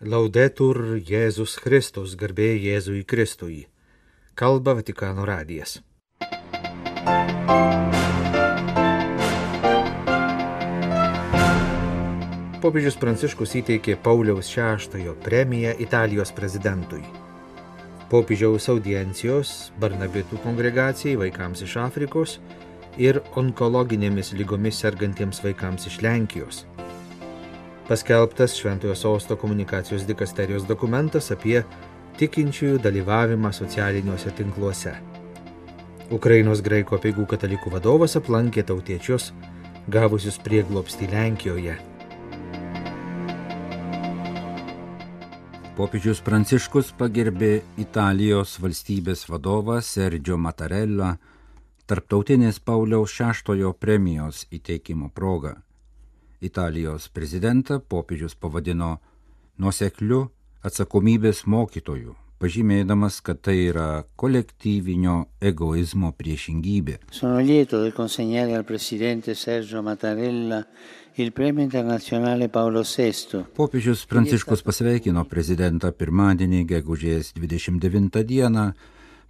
Laudetur Jėzus Kristus, garbė Jėzui Kristui. Kalba Vatikano radijas. Popiežius Pranciškus įteikė Pauliaus VI premiją Italijos prezidentui. Popiežiaus audiencijos Barnabitų kongregacijai vaikams iš Afrikos ir onkologinėmis lygomis sergantiems vaikams iš Lenkijos paskelbtas Šventojo Sosto komunikacijos dikasterijos dokumentas apie tikinčiųjų dalyvavimą socialiniuose tinkluose. Ukrainos graiko apieigų katalikų vadovas aplankė tautiečius, gavusius prieglopstį Lenkijoje. Popiežius Pranciškus pagerbė Italijos valstybės vadovą Sergio Mattarella tarptautinės Pauliaus VI premijos įteikimo proga. Italijos prezidentą popiežius pavadino nuosekliu atsakomybės mokytoju, pažymėdamas, kad tai yra kolektyvinio egoizmo priešingybė. Popiežius Pranciškus pasveikino prezidentą pirmadienį, gegužės 29 dieną,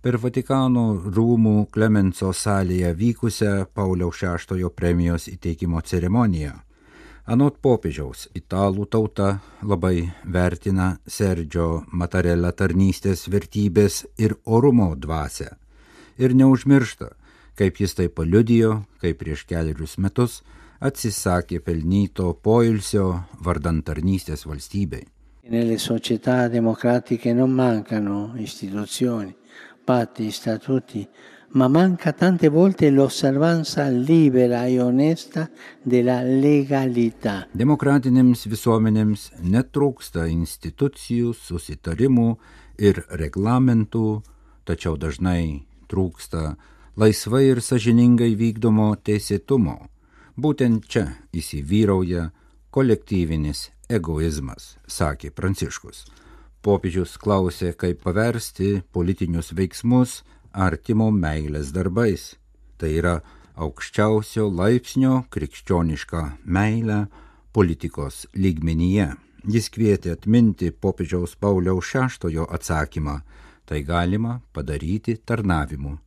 per Vatikano rūmų Klemenso salėje vykusią Pauliaus VI premijos įteikimo ceremoniją. Anot popiežiaus, italų tauta labai vertina Sergio Matarella tarnystės vertybės ir orumo dvasę. Ir neužmiršta, kaip jis tai paliudijo, kai prieš keliarius metus atsisakė pelnyto poilsio vardant tarnystės valstybei. Nelle società democratiche non mancano istituzioni, patti, statuti, ma manca tante volte l'osservanza libera e onesta della legalità. Demokratinėms visuomenėms netrūksta institucijų, susitarimų ir reglamentų, tačiau dažnai trūksta laisvai ir sažiningai vykdomo teisėtumo. Būtent čia įsivyrauja kolektyvinis egoizmas, sakė Pranciškus. Popiežius klausė, kaip paversti politinius veiksmus artimo meilės darbais. Tai yra aukščiausio laipsnio krikščionišką meilę politikos lygmenyje. Jis kvietė atminti popiežiaus Pauliaus VI atsakymą - tai galima padaryti tarnavimu.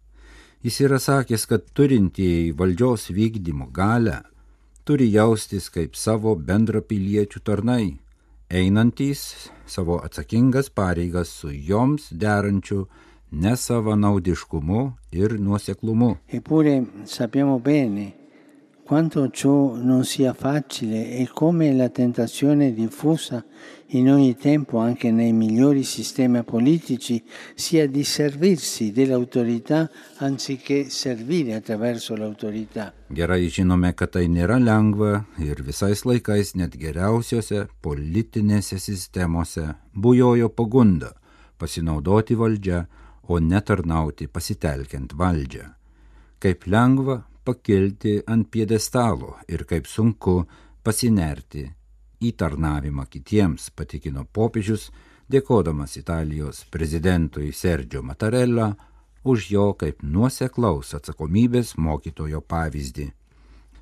Jis yra sakęs, kad turintieji valdžios vykdymo galę turi jaustis kaip savo bendrapiliečių tarnai, einantys savo atsakingas pareigas su joms derančiu nesavanaudiškumu ir nuoseklumu. Eppure sappiamo bene quanto ciò non sia facile e come la tentazione diffusa in ogni tempo anche nei migliori sistemi politici sia di servirsi dell'autorità anziché servire attraverso l'autorità. Gerai žinome, kad tai nėra lengva ir visais laikais net geriausiose politinėse sistemose bujojo pagunda pasinaudoti valdžią o netarnauti pasitelkiant valdžią. Kaip lengva pakilti ant piedestalo ir kaip sunku pasinerti į tarnavimą kitiems, patikino popiežius, dėkodamas Italijos prezidentui Sergio Mattarella už jo kaip nuoseklaus atsakomybės mokytojo pavyzdį.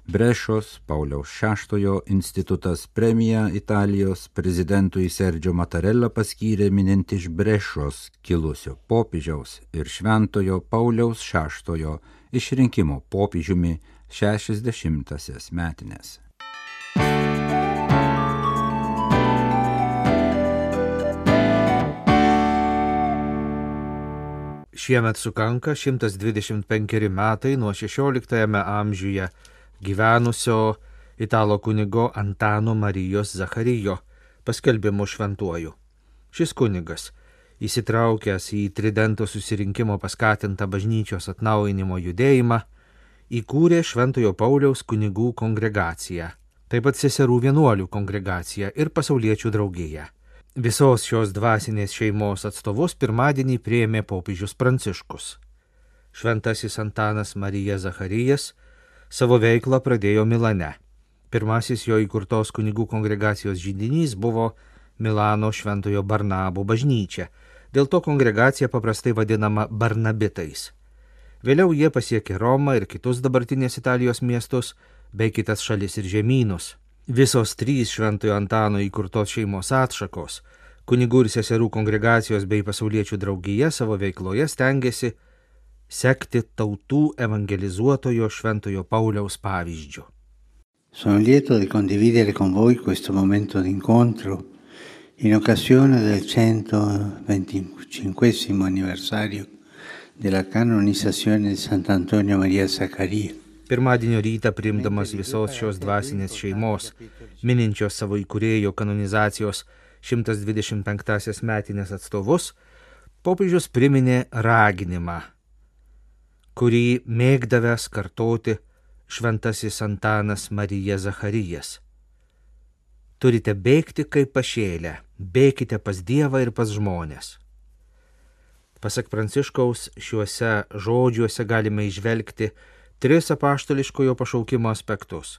Brešos Pauliaus VI institutas premiją Italijos prezidentui Sergio Mattarella paskyrė minint iš Brešos kilusio popiežiaus ir šventojo Pauliaus VI išrinkimo popiežiumi 60-asias metinės. Šiemet sukanka 125 metai nuo 16 amžiuje gyvenusio italo kunigo Antano Marijos Zacharijo paskelbimu šventuoju. Šis kunigas, įsitraukęs į Tridento susirinkimo paskatintą bažnyčios atnaujinimo judėjimą, įkūrė Šventojo Pauliaus kunigų kongregaciją, taip pat seserų vienuolių kongregaciją ir pasauliečių draugiją. Visos šios dvasinės šeimos atstovus pirmadienį prieėmė popiežius Pranciškus. Šventasis Antanas Marija Zacharijas savo veiklą pradėjo Milane. Pirmasis jo įkurtos kunigų kongregacijos žydinys buvo Milano Šventojo Barnabo bažnyčia, dėl to kongregacija paprastai vadinama Barnabitais. Vėliau jie pasiekė Romą ir kitus dabartinės Italijos miestus, bei kitas šalis ir žemynus. Visos trys Šventojo Antano įkurtos šeimos atšakos Kunigų ir seserų kongregacijos bei pasauliečių draugija savo veikloje stengiasi sekti tautų evangelizuotojo Šventojo Pauliaus pavyzdžiu. Sono lieto di condividere con voi questo momento d'incontro in occasione del 125 anniversario della canonizzazione di Sant'Antonio Maria Zaccaria. Pirmadienio rytą priimdamas visos šios dvasinės šeimos, mininčios savo įkūrėjo kanonizacijos 125-asias metinės atstovus, popiežius priminė raginimą, kurį mėgdavęs kartoti šventasis Antanas Marija Zacharijas. Turite bėgti kaip pašėlę, bėkite pas Dievą ir pas žmonės. Pasak Pranciškaus, šiuose žodžiuose galime išvelgti tris apaštališkojo pašaukimo aspektus.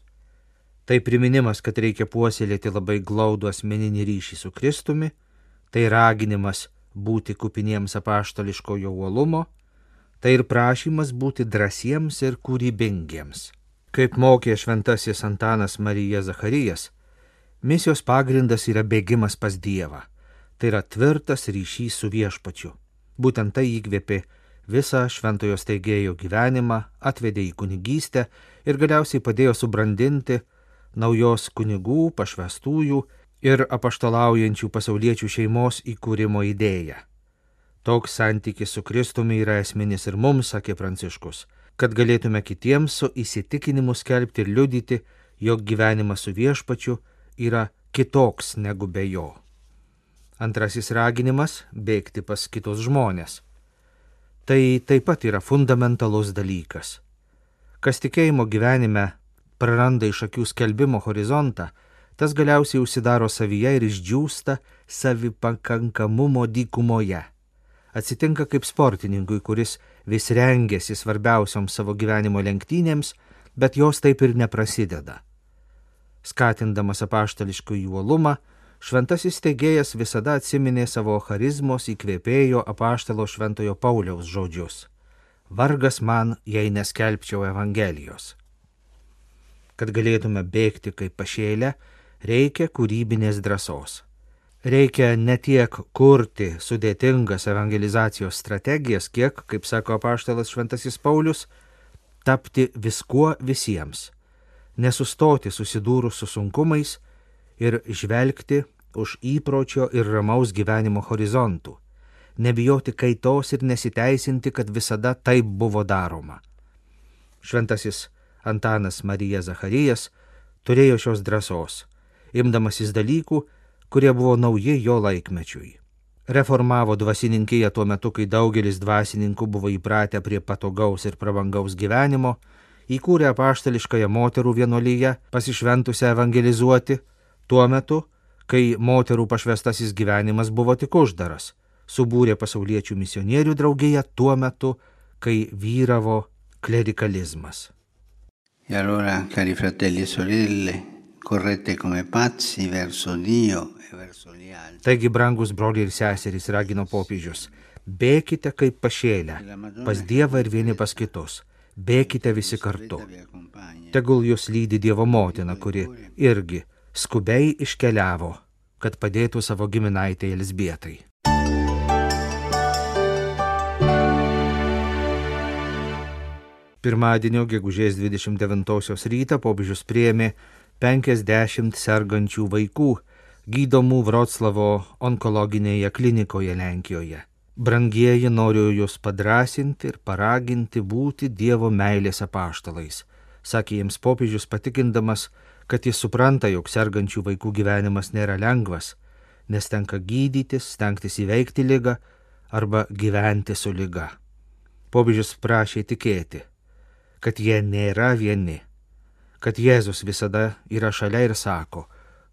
Tai priminimas, kad reikia puoselėti labai glaudų asmeninį ryšį su Kristumi, tai raginimas būti kupiniems apaštališkojo uolumo, tai ir prašymas būti drąsiems ir kūrybingiems. Kaip mokė šventasis Antanas Marija Zacharijas, misijos pagrindas yra bėgimas pas Dievą, tai yra tvirtas ryšys su viešpačiu. Būtent tai įkvėpė visą šventojo steigėjo gyvenimą, atvedė į kunigystę ir galiausiai padėjo subrandinti naujos kunigų, pašvestųjų ir apaštalaujančių pasauliečių šeimos įkūrimo idėją. Toks santykis su Kristumi yra esminis ir mums, sakė Pranciškus, kad galėtume kitiems su įsitikinimu skelbti ir liudyti, jog gyvenimas su viešpačiu yra kitoks negu be jo. Antrasis raginimas - bėgti pas kitus žmonės. Tai taip pat yra fundamentalus dalykas. Kas tikėjimo gyvenime praranda iš akių skelbimo horizontą, tas galiausiai užsidaro savyje ir išdžiūsta savipakankamumo dykumoje. Atsitinka kaip sportininkui, kuris vis rengėsi svarbiausioms savo gyvenimo lenktynėms, bet jos taip ir neprasideda. Skatindamas apaštališkų juolumą, šventasis teigėjas visada atsiminė savo charizmos įkvėpėjo apaštalo šventojo Pauliaus žodžius. Vargas man, jei neskelbčiau Evangelijos. Kad galėtume bėgti kaip pašėlę, reikia kūrybinės drąsos. Reikia ne tiek kurti sudėtingas evangelizacijos strategijas, kiek, kaip sako apaštalas šventasis Paulius, tapti viskuo visiems, nesustoti susidūrus su sunkumais, ir žvelgti už įpročio ir ramaus gyvenimo horizontų, nebijoti kaitos ir nesiteisinti, kad visada taip buvo daroma. Šventasis Antanas Marija Zacharijas turėjo šios drąsos, imdamasis dalykų, kurie buvo nauji jo laikmečiui. Reformavo dvasininkiją tuo metu, kai daugelis dvasininkų buvo įpratę prie patogaus ir prabangaus gyvenimo, įkūrė apaštališkąją moterų vienolyje, pasišventusią evangelizuoti, tuo metu, kai moterų pašvestasis gyvenimas buvo tik uždaras, subūrė pasauliečių misionierių draugiją tuo metu, kai vyravo klerikalizmas. E allora, cari fratelli e sorelle, e. Taigi, brangus broliai ir seserys, ragino popiežius, bėkite kaip pašėlę, pas Dievą ir vieni pas kitus, bėkite visi kartu. Tegul jūs lydi Dievo motina, kuri irgi skubiai iškeliavo, kad padėtų savo giminaitė Elisbietai. Pirmadienio gegužės 29 rytą popiežius priėmė 50 sergančių vaikų gydomų Vroclavo onkologinėje klinikoje Lenkijoje. Brangieji noriu jūs padrasinti ir paraginti būti Dievo meilės apaštalais, sakė jiems popiežius patikindamas, kad jis supranta, jog sergančių vaikų gyvenimas nėra lengvas, nes tenka gydytis, stengtis įveikti lygą arba gyventi su lyga. Popiežius prašė tikėti, kad jie nėra vieni, kad Jėzus visada yra šalia ir sako,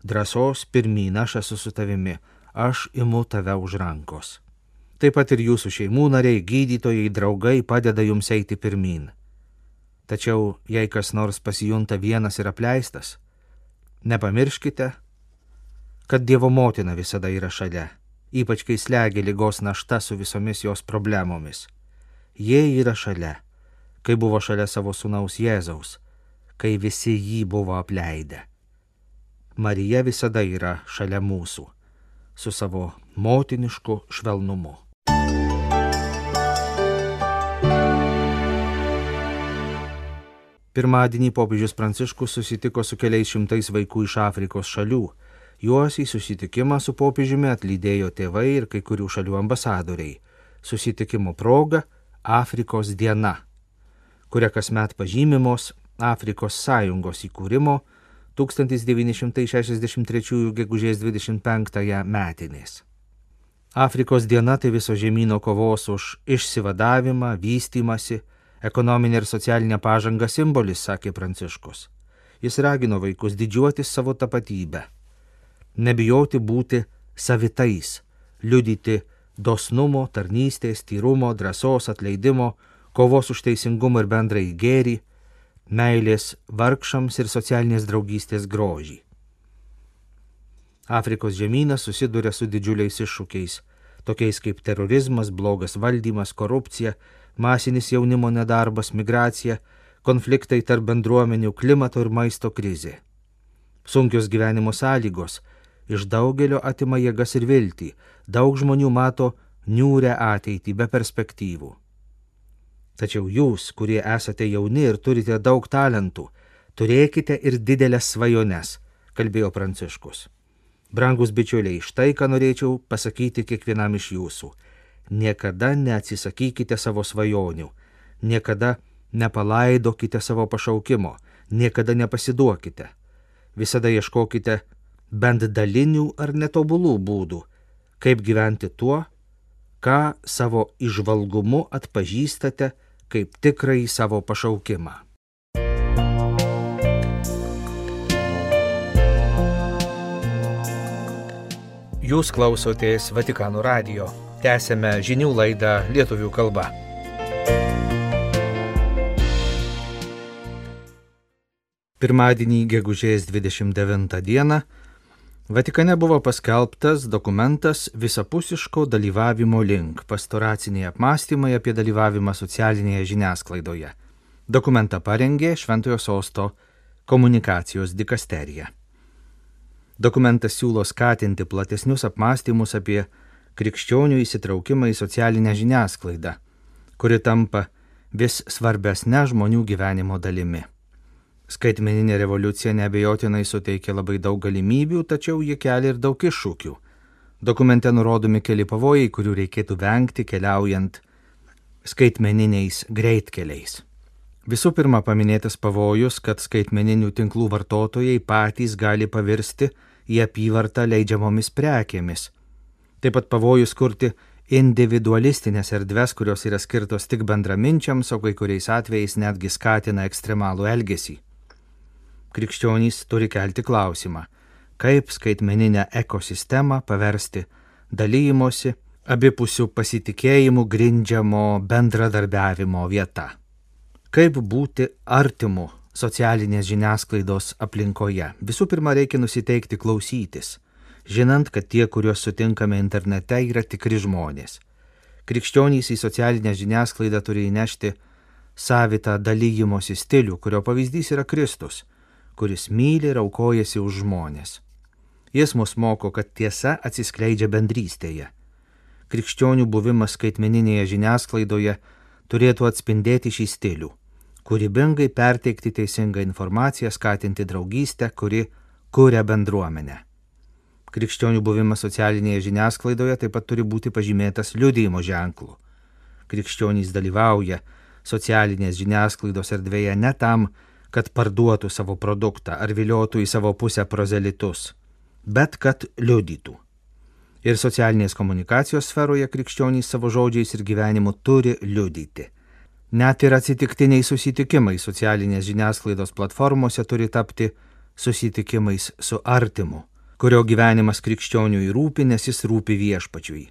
drąsos pirmyn aš esu su tavimi, aš imu tave už rankos. Taip pat ir jūsų šeimų nariai, gydytojai, draugai padeda jums eiti pirmin. Tačiau jei kas nors pasijunta vienas ir apleistas, Nepamirškite, kad Dievo motina visada yra šalia, ypač kai slegia lygos našta su visomis jos problemomis. Jie yra šalia, kai buvo šalia savo sunaus Jėzaus, kai visi jį buvo apleidę. Marija visada yra šalia mūsų, su savo motinišku švelnumu. Pirmadienį popiežius Pranciškus susitiko su keliais šimtais vaikų iš Afrikos šalių. Juos į susitikimą su popiežiumi atlydėjo tėvai ir kai kurių šalių ambasadoriai. Susitikimo proga Afrikos diena, kuria kasmet pažymimos Afrikos sąjungos įkūrimo 1963 gegužės 25 metinės. Afrikos diena tai viso žemynų kovos už išsivadavimą, vystimasi, ekonominė ir socialinė pažanga simbolis, sakė Pranciškus. Jis ragino vaikus didžiuotis savo tapatybę, nebijoti būti savitais, liudyti dosnumo, tarnystės, tyrumo, drąsos, atleidimo, kovos už teisingumą ir bendrai gėrį, meilės vargšams ir socialinės draugystės grožį. Afrikos žemynas susiduria su didžiuliais iššūkiais, tokiais kaip terorizmas, blogas valdymas, korupcija, masinis jaunimo nedarbas, migracija, konfliktai tarp bendruomenių, klimato ir maisto krizė. Sunkios gyvenimo sąlygos iš daugelio atima jėgas ir viltį, daug žmonių mato niūrę ateitį be perspektyvų. Tačiau jūs, kurie esate jauni ir turite daug talentų, turėkite ir didelės svajones, kalbėjo Pranciškus. Brangus bičiuliai, štai ką norėčiau pasakyti kiekvienam iš jūsų niekada neatsisakykite savo svajonių, niekada nepalaidokite savo pašaukimo, niekada nepasiduokite. Visada ieškokite bent dalinių ar netobulų būdų, kaip gyventi tuo, ką savo išvalgumu atpažįstate kaip tikrai savo pašaukimą. Jūs klausotės Vatikano radio. Tęsėme žinių laidą lietuvių kalba. Pirmadienį, gegužės 29 dieną, Vatikane buvo paskelbtas dokumentas visapusiško dalyvavimo link - pastoraciniai apmąstymai apie dalyvavimą socialinėje žiniasklaidoje. Dokumentą parengė Šventojo Sosto komunikacijos dikasterija. Dokumentas siūlo skatinti platesnius apmąstymus apie krikščionių įsitraukimą į socialinę žiniasklaidą, kuri tampa vis svarbesnė žmonių gyvenimo dalimi. Skaitmeninė revoliucija nebejotinai suteikia labai daug galimybių, tačiau ji kelia ir daug iššūkių. Dokumente nurodomi keli pavojai, kurių reikėtų vengti keliaujant skaitmeniniais greitkeliais. Visų pirma paminėtas pavojus, kad skaitmeninių tinklų vartotojai patys gali pavirsti į apyvartą leidžiamomis prekėmis, Taip pat pavojus kurti individualistinės erdves, kurios yra skirtos tik bendraminčiams, o kai kuriais atvejais netgi skatina ekstremalų elgesį. Krikščionys turi kelti klausimą, kaip skaitmeninę ekosistemą paversti dalymosi, abipusių pasitikėjimų grindžiamo bendradarbiavimo vieta. Kaip būti artimu socialinės žiniasklaidos aplinkoje. Visų pirma, reikia nusiteikti klausytis žinant, kad tie, kuriuos sutinkame internete, yra tikri žmonės. Krikščionys į socialinę žiniasklaidą turi įnešti savitą dalyjimosi stilių, kurio pavyzdys yra Kristus, kuris myli ir aukojasi už žmonės. Jis mus moko, kad tiesa atsiskleidžia bendrystėje. Krikščionių buvimas skaitmeninėje žiniasklaidoje turėtų atspindėti šį stilių - kūrybingai perteikti teisingą informaciją, skatinti draugystę, kuri kuria bendruomenę. Krikščionių buvimas socialinėje žiniasklaidoje taip pat turi būti pažymėtas liudijimo ženklu. Krikščionys dalyvauja socialinės žiniasklaidos erdvėje ne tam, kad parduotų savo produktą ar viliotų į savo pusę prozelitus, bet kad liudytų. Ir socialinės komunikacijos sferoje krikščionys savo žodžiais ir gyvenimu turi liudyti. Net ir atsitiktiniai susitikimai socialinės žiniasklaidos platformose turi tapti susitikimais su artimu kurio gyvenimas krikščioniui rūpi, nes jis rūpi viešpačiui.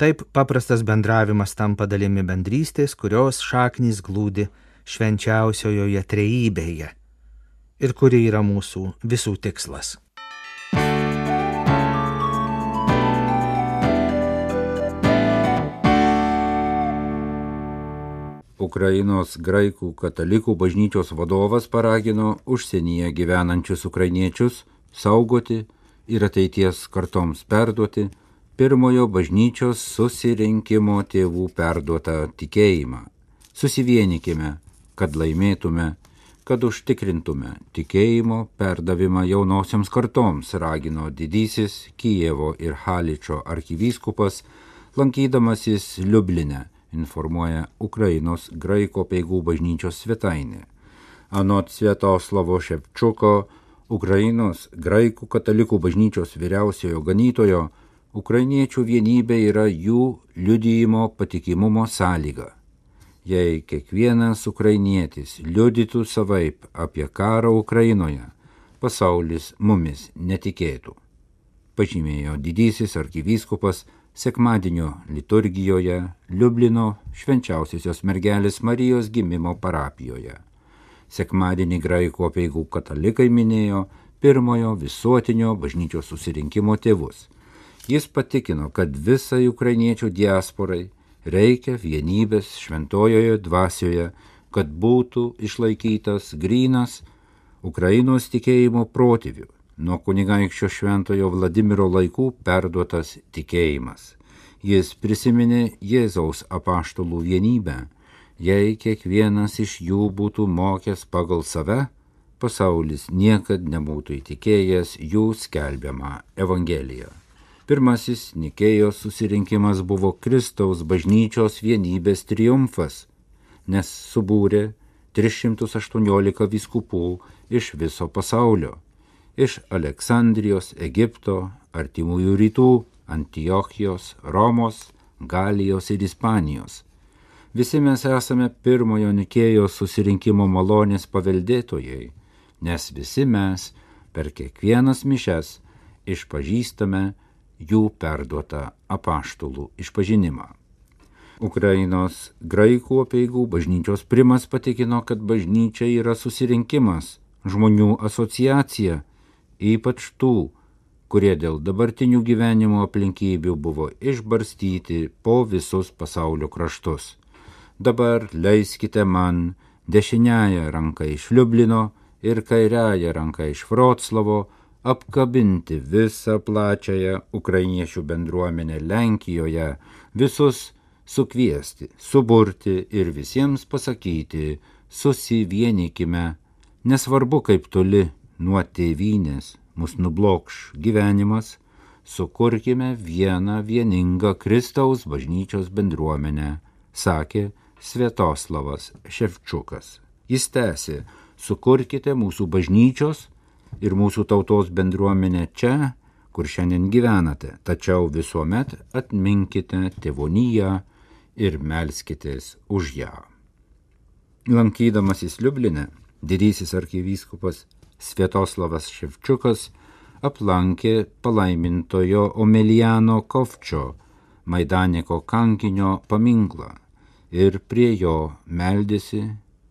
Taip paprastas bendravimas tampa dalimi bendrystės, kurios šaknys glūdi švenčiausiojoje trejybėje ir kuri yra mūsų visų tikslas. Ukrainos graikų katalikų bažnyčios vadovas paragino užsienyje gyvenančius ukrainiečius saugoti ir ateities kartoms perduoti pirmojo bažnyčios susirinkimo tėvų perduotą tikėjimą. Susivienykime, kad laimėtume, kad užtikrintume tikėjimo perdavimą jaunosiams kartoms, ragino didysis Kijevo ir Haličio arkivyskupas, lankydamasis Liublinė, informuoja Ukrainos graiko peigų bažnyčios svetainė. Anot Svietoslavo Šepčuko, Ukrainos graikų katalikų bažnyčios vyriausiojo ganytojo, ukrainiečių vienybė yra jų liudijimo patikimumo sąlyga. Jei kiekvienas ukrainietis liudytų savaip apie karą Ukrainoje, pasaulis mumis netikėtų. Pažymėjo didysis arkivyskupas sekmadienio liturgijoje Liublino švenčiausiosios mergelės Marijos gimimo parapijoje. Sekmadienį graikų apieigų katalikai minėjo pirmojo visuotinio bažnyčios susirinkimo tėvus. Jis patikino, kad visai ukrainiečių diasporai reikia vienybės šventojoje dvasioje, kad būtų išlaikytas grynas Ukrainos tikėjimo protėvių, nuo kunigaikščio šventojo Vladimiro laikų perduotas tikėjimas. Jis prisiminė Jėzaus apaštalų vienybę Jei kiekvienas iš jų būtų mokęs pagal save, pasaulis niekad nebūtų įtikėjęs jų skelbiamą Evangeliją. Pirmasis Nikėjos susirinkimas buvo Kristaus bažnyčios vienybės triumfas, nes subūrė 318 viskupų iš viso pasaulio - iš Aleksandrijos, Egipto, Artimųjų rytų, Antiochijos, Romos, Galijos ir Ispanijos. Visi mes esame pirmojo Nikėjos susirinkimo malonės paveldėtojai, nes visi mes per kiekvienas mišes išpažįstame jų perduotą apaštulų išpažinimą. Ukrainos graikų apieigų bažnyčios primas patikino, kad bažnyčia yra susirinkimas, žmonių asociacija, ypač tų, kurie dėl dabartinių gyvenimo aplinkybių buvo išbarstyti po visus pasaulio kraštus dabar leiskite man dešiniąją ranką iš Liublino ir kairiąją ranką iš Vroclavo apkabinti visą plačiąją ukrainiečių bendruomenę Lenkijoje, visus sukviesti, suburti ir visiems pasakyti, susivienykime, nesvarbu kaip toli nuo tėvynės mus nublokš gyvenimas, sukurkime vieną vieningą Kristaus bažnyčios bendruomenę, sakė Svietoslavas Ševčiukas. Jis tęsė, sukurkite mūsų bažnyčios ir mūsų tautos bendruomenę čia, kur šiandien gyvenate, tačiau visuomet atminkite tėvoniją ir melskitės už ją. Lankydamasis Liublinė, didysis arkivyskupas Svietoslavas Ševčiukas aplankė palaimintojo Omeliano Kovčio Maidaniko kankinio paminklą ir prie jo meldėsi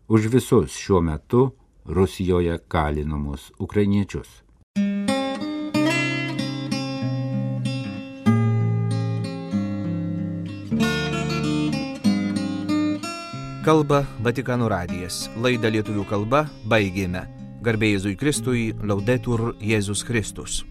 už visus šiuo metu Rusijoje kalinamus ukrainiečius. Kalba Vatikano radijas. Laidą lietuvių kalba baigėme. Garbėjai Jėzui Kristui, laudetur Jėzus Kristus.